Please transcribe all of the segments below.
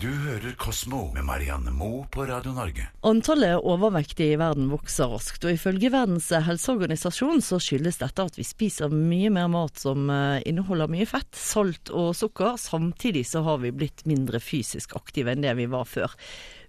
Du hører Kosmo med Marianne Moe på Radio Norge. Antallet overvektige i verden vokser raskt, og ifølge Verdens helseorganisasjon så skyldes dette at vi spiser mye mer mat som eh, inneholder mye fett, salt og sukker. Samtidig så har vi blitt mindre fysisk aktive enn det vi var før.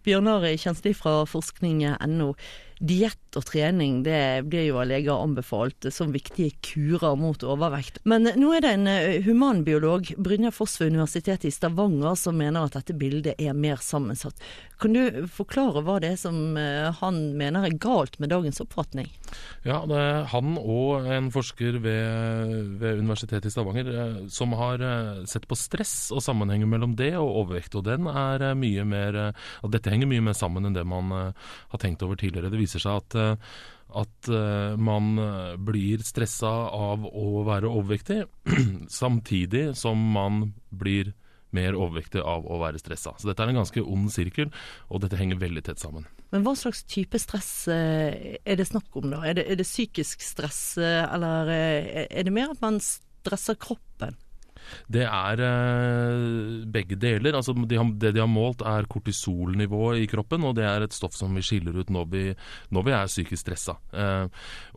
Bjørnar Kjensli fra forskning.no. Diett og trening det blir jo av leger anbefalt som viktige kurer mot overvekt. Men nå er det en eh, humanbiolog, Brynjar Foss ved Universitetet i Stavanger, som mener at dette bildet er mer sammensatt. Kan du forklare hva det er som eh, han mener er galt med dagens oppfatning? Ja, det er han og en forsker ved, ved Universitetet i Stavanger eh, som har sett på stress og sammenhengen mellom det og overvekt. Og den er mye mer, at dette henger mye mer sammen enn det man har tenkt over tidligere. Det viser viser seg at, eh, at eh, man eh, blir stressa av å være overvektig, samtidig som man blir mer overvektig av å være stressa. Så dette er en ganske ond sirkel, og dette henger veldig tett sammen. Men hva slags type stress er det snakk om da? Er det, er det psykisk stress, eller er det mer at man stresser kroppen? Det er eh, begge deler. Altså, de har, det de har målt er kortisolnivået i kroppen, og det er et stoff som vi skiller ut når vi, når vi er psykisk stressa. Eh,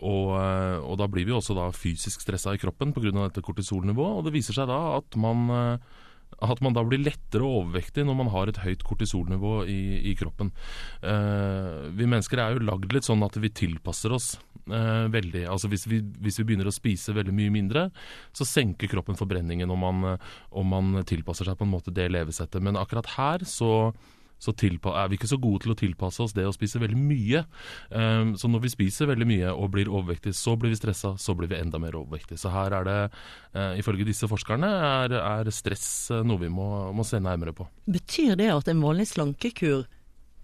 og, eh, og, da blir vi også da fysisk stressa i kroppen pga. dette kortisolnivået, og det viser seg da at man at man da blir lettere overvektig når man har et høyt kortisolnivå i, i kroppen. Eh, vi mennesker er jo lagd litt sånn at vi tilpasser oss eh, veldig. Altså hvis vi, hvis vi, begynner å spise veldig mye mindre, så senker kroppen forbrenningen om man, om man tilpasser seg på en måte det levesettet. Men akkurat her så så er vi ikke så gode til å tilpasse oss det å spise veldig mye. Um, så når vi spiser veldig mye og blir overvektige, så blir vi stressa, så blir vi enda mer overvektige. Så her er det, uh, ifølge disse forskerne, er, er stress noe vi må, må, se nærmere på. Betyr det at en vanlig slankekur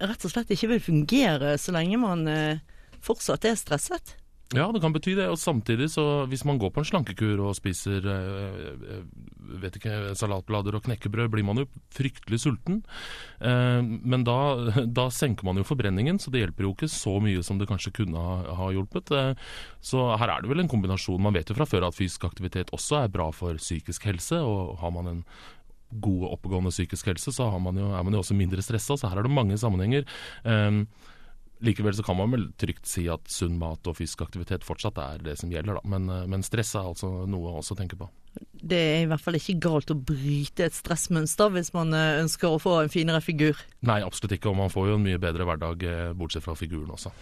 rett og slett ikke vil fungere så lenge man uh, fortsatt er stresset? Ja, det kan bety det. Og samtidig, så hvis man går på en slankekur og spiser øh, vet ikke, salatblader og knekkebrød, blir man jo fryktelig sulten. Eh, men da, da, senker man jo forbrenningen, så det hjelper jo ikke så mye som det kanskje kunne ha, hjulpet. Eh, så her er det vel en kombinasjon. Man vet jo fra før at fysisk aktivitet også er bra for psykisk helse. og har man en god oppegående psykisk helse, så man jo, er man jo også mindre stressa. Så her er det mange sammenhenger. Likevel så kan man vel trygt si at sunn mat og fysisk aktivitet fortsatt er det som gjelder, da. Men, eh, men stress er altså noe å også tenke på. Det er i hvert fall ikke galt å bryte et stressmønster hvis man eh, ønsker å få en finere figur? Nei, absolutt ikke, og man får jo en mye bedre hverdag eh, bortsett fra figuren også.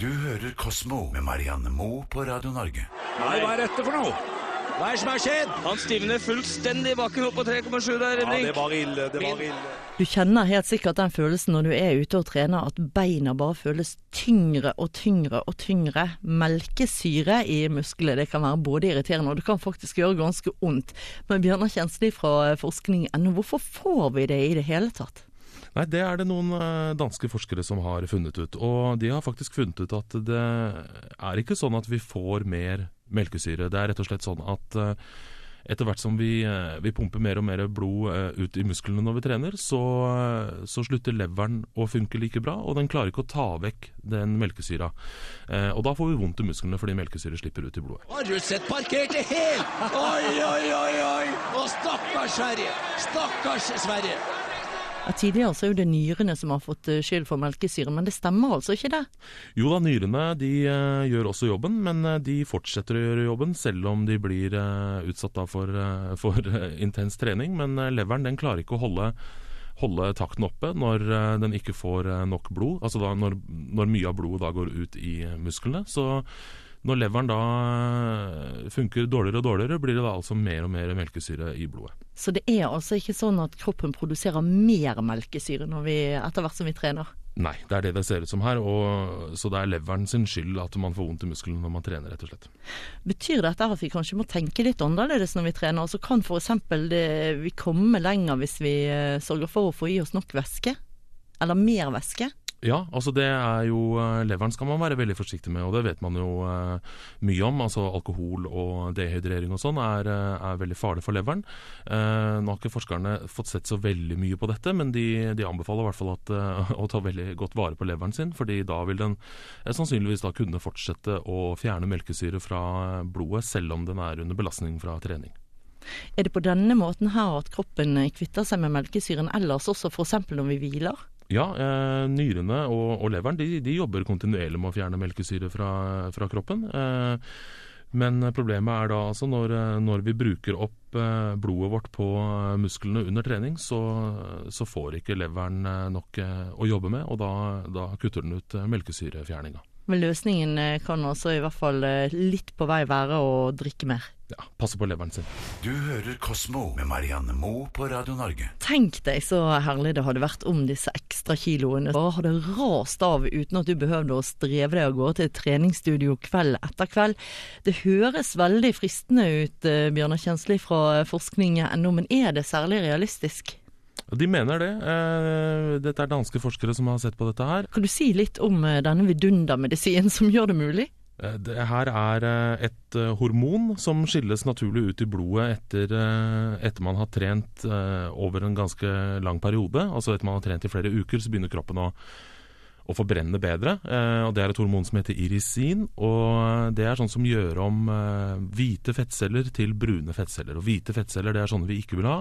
Du hører Kosmo med Marianne Moe på Radio Norge. Nei, hva er dette for noe? Hva er det som har skjedd? Han stivner fullstendig i bakken opp på 3,7 der, Henrik. Ja, det var ille. Det var ille. Du kjenner helt sikkert den følelsen når du er ute og trener, at beina bare føles tyngre og tyngre og tyngre. Melkesyre i musklene, det kan være både irriterende og det kan faktisk gjøre ganske vondt. Men Bjørnar Kjensli fra forskning.no, hvorfor får vi det i det hele tatt? Nei, Det er det noen eh, danske forskere som har funnet ut. Og de har faktisk funnet ut at det er ikke sånn at vi får mer melkesyre. Det er rett og slett sånn at eh, etter hvert som vi, eh, vi, pumper mer og mer blod ut i musklene når vi trener, så, så, slutter leveren å funke like bra, og den klarer ikke å ta vekk den melkesyra. Og da får vi vondt i musklene fordi melkesyre slipper ut i blodet. Har du sett parkert det helt? Oi, oi, oi! oi! Og stakkars Sverige! Stakkars Sverige! Tidligere så er det nyrene som har fått eh, skyld for melkesyre, men det stemmer altså ikke det? Jo da, nyrene de uh, gjør også jobben, men uh, de fortsetter å gjøre jobben selv om de blir utsatt for, for intens trening. Men leveren den klarer ikke å holde, holde takten oppe når den ikke får nok blod. Altså da, når, når, mye av blodet da går ut i musklene. Så når leveren da eh, funker dårligere og dårligere, blir det da altså mer og mer melkesyre i blodet. Så det er altså ikke sånn at kroppen produserer mer melkesyre når vi, etter hvert som vi trener? Nei, det er det det ser ut som her. Og, så det er leveren sin skyld at man får vondt i musklene når man trener, rett og slett. Betyr dette at vi kanskje må tenke litt annerledes når vi trener? Altså kan f.eks. vi komme lenger hvis vi eh, sørger for å få i oss nok væske? Eller mer væske? Ja, altså det er jo eh, Leveren skal man være veldig forsiktig med, og det vet man jo eh, mye om. Altså Alkohol og dehydrering og sånn er, eh, er, veldig farlig for leveren. Eh, nå har ikke forskerne fått sett så veldig mye på dette, men de, de anbefaler i hvert fall at, uh, å ta veldig godt vare på leveren sin, fordi da vil den sannsynligvis da kunne fortsette å fjerne melkesyre fra blodet, selv om den er under belastning fra trening. Er det på denne måten her at kroppen kvitter seg med melkesyren ellers, også f.eks. når vi hviler? Ja, eh, nyrene og, og leveren de, de, jobber kontinuerlig med å fjerne melkesyre fra, fra kroppen. Eh, men problemet er da altså når, når vi bruker opp eh, blodet vårt på eh, musklene under trening, så, så får ikke leveren eh, nok å jobbe med, og da, da kutter den ut melkesyrefjerninga. Men løsningen eh, kan også i hvert fall eh, litt på vei være å drikke mer. Ja, passe på leveren sin. Du hører Kosmo med Marianne Moe på Radio Norge. Tenk deg så herlig det hadde vært om disse ekstra kiloene bare hadde rast av uten at du behøvde å streve deg av gårde til et treningsstudio kveld etter kveld. Det høres veldig fristende ut, eh, Bjørnar Kjensli fra forskning.no, men er det særlig realistisk? De mener det. Eh, dette er danske forskere som har sett på dette her. Kan du si litt om eh, denne vidundermedisinen som gjør det mulig? Eh, det her er et hormon som skilles naturlig ut i blodet etter, etter, man har trent over en ganske lang periode. Altså etter man har trent i flere uker, så begynner kroppen å, å forbrenne bedre. og Det er et hormon som heter irisin. og Det er sånn som gjør om hvite fettceller til brune fettceller. Og Hvite fettceller det er sånne vi ikke vil ha.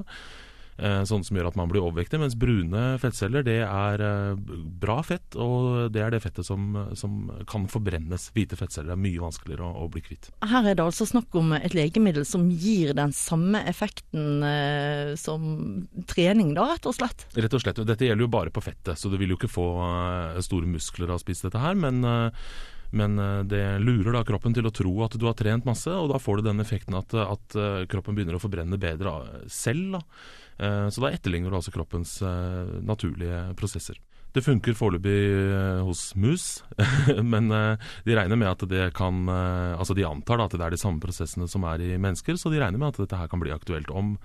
Eh, sånn som gjør at man blir overvektig. Mens brune fettceller det er eh, bra fett, og det er det fettet som, som kan forbrennes. Hvite fettceller er mye vanskeligere å, å, bli kvitt. Her er det altså snakk om et legemiddel som gir den samme effekten eh, som trening, da, rett og slett? Rett og slett. Dette gjelder jo bare på fettet, så du vil jo ikke få eh, store muskler av å spise dette her. men men det lurer da kroppen til å tro at du har trent masse, og da får du den effekten at, at kroppen begynner å forbrenne bedre selv. Da. Eh, så da etterligner du altså kroppens eh, naturlige prosesser. Det funker foreløpig eh, hos mus, men de regner med at det kan Altså de antar da at det er de samme prosessene som er i mennesker, så de regner med at dette her kan bli aktuelt om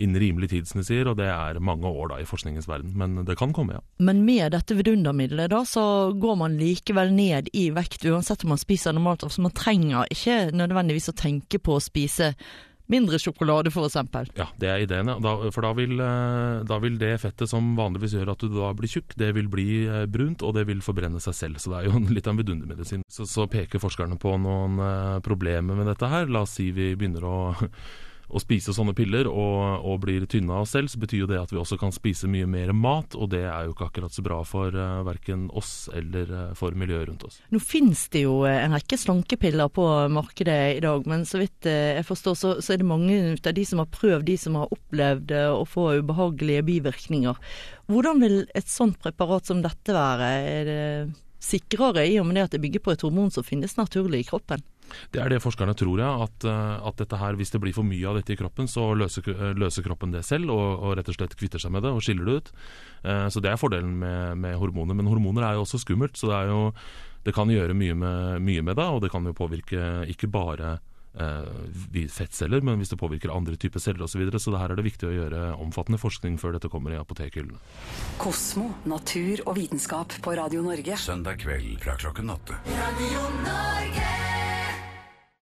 innen rimelig tid, som de sier, og det er mange år da i forskningens verden. Men det kan komme, ja. Men med dette vidundermiddelet da, så går man likevel ned i vekt uansett om man spiser normalt. Så man trenger ikke nødvendigvis å tenke på å spise mindre sjokolade f.eks. Ja, det er ideen. Da, for da vil, eh, da vil, det fettet som vanligvis gjør at du da blir tjukk, det vil bli eh, brunt, og det vil forbrenne seg selv. Så det er jo litt av en vidundermedisin. Så, så peker forskerne på noen eh, problemer med dette her. La oss si vi begynner å å spise sånne piller og, og, blir tynne av oss selv, så betyr jo det at vi også kan spise mye mer mat, og det er jo ikke akkurat så bra for uh, eh, verken oss eller uh, for miljøet rundt oss. Nå finnes det jo eh, en rekke slankepiller på markedet i dag, men så vidt jeg forstår så, så er det mange av de som har prøvd, de som har opplevd å få ubehagelige bivirkninger. Hvordan vil et sånt preparat som dette være? Er det sikrere i og med det at det bygger på et hormon som finnes naturlig i kroppen? Det er det forskerne tror, ja. At, eh, at, dette her, hvis det blir for mye av dette i kroppen, så løser, eh, løser kroppen det selv og, og, rett og slett kvitter seg med det og skiller det ut. Eh, så det er fordelen med, med, hormoner. Men hormoner er jo også skummelt, så det, er jo, det kan gjøre mye med, mye med det. Og det kan jo påvirke ikke bare eh, fettceller, men hvis det påvirker andre typer celler osv. Så, videre, så her er det viktig å gjøre omfattende forskning før dette kommer i apotekhyllene. Kosmo, natur og vitenskap på Radio Norge. Søndag kveld fra klokken åtte. Radio Norge.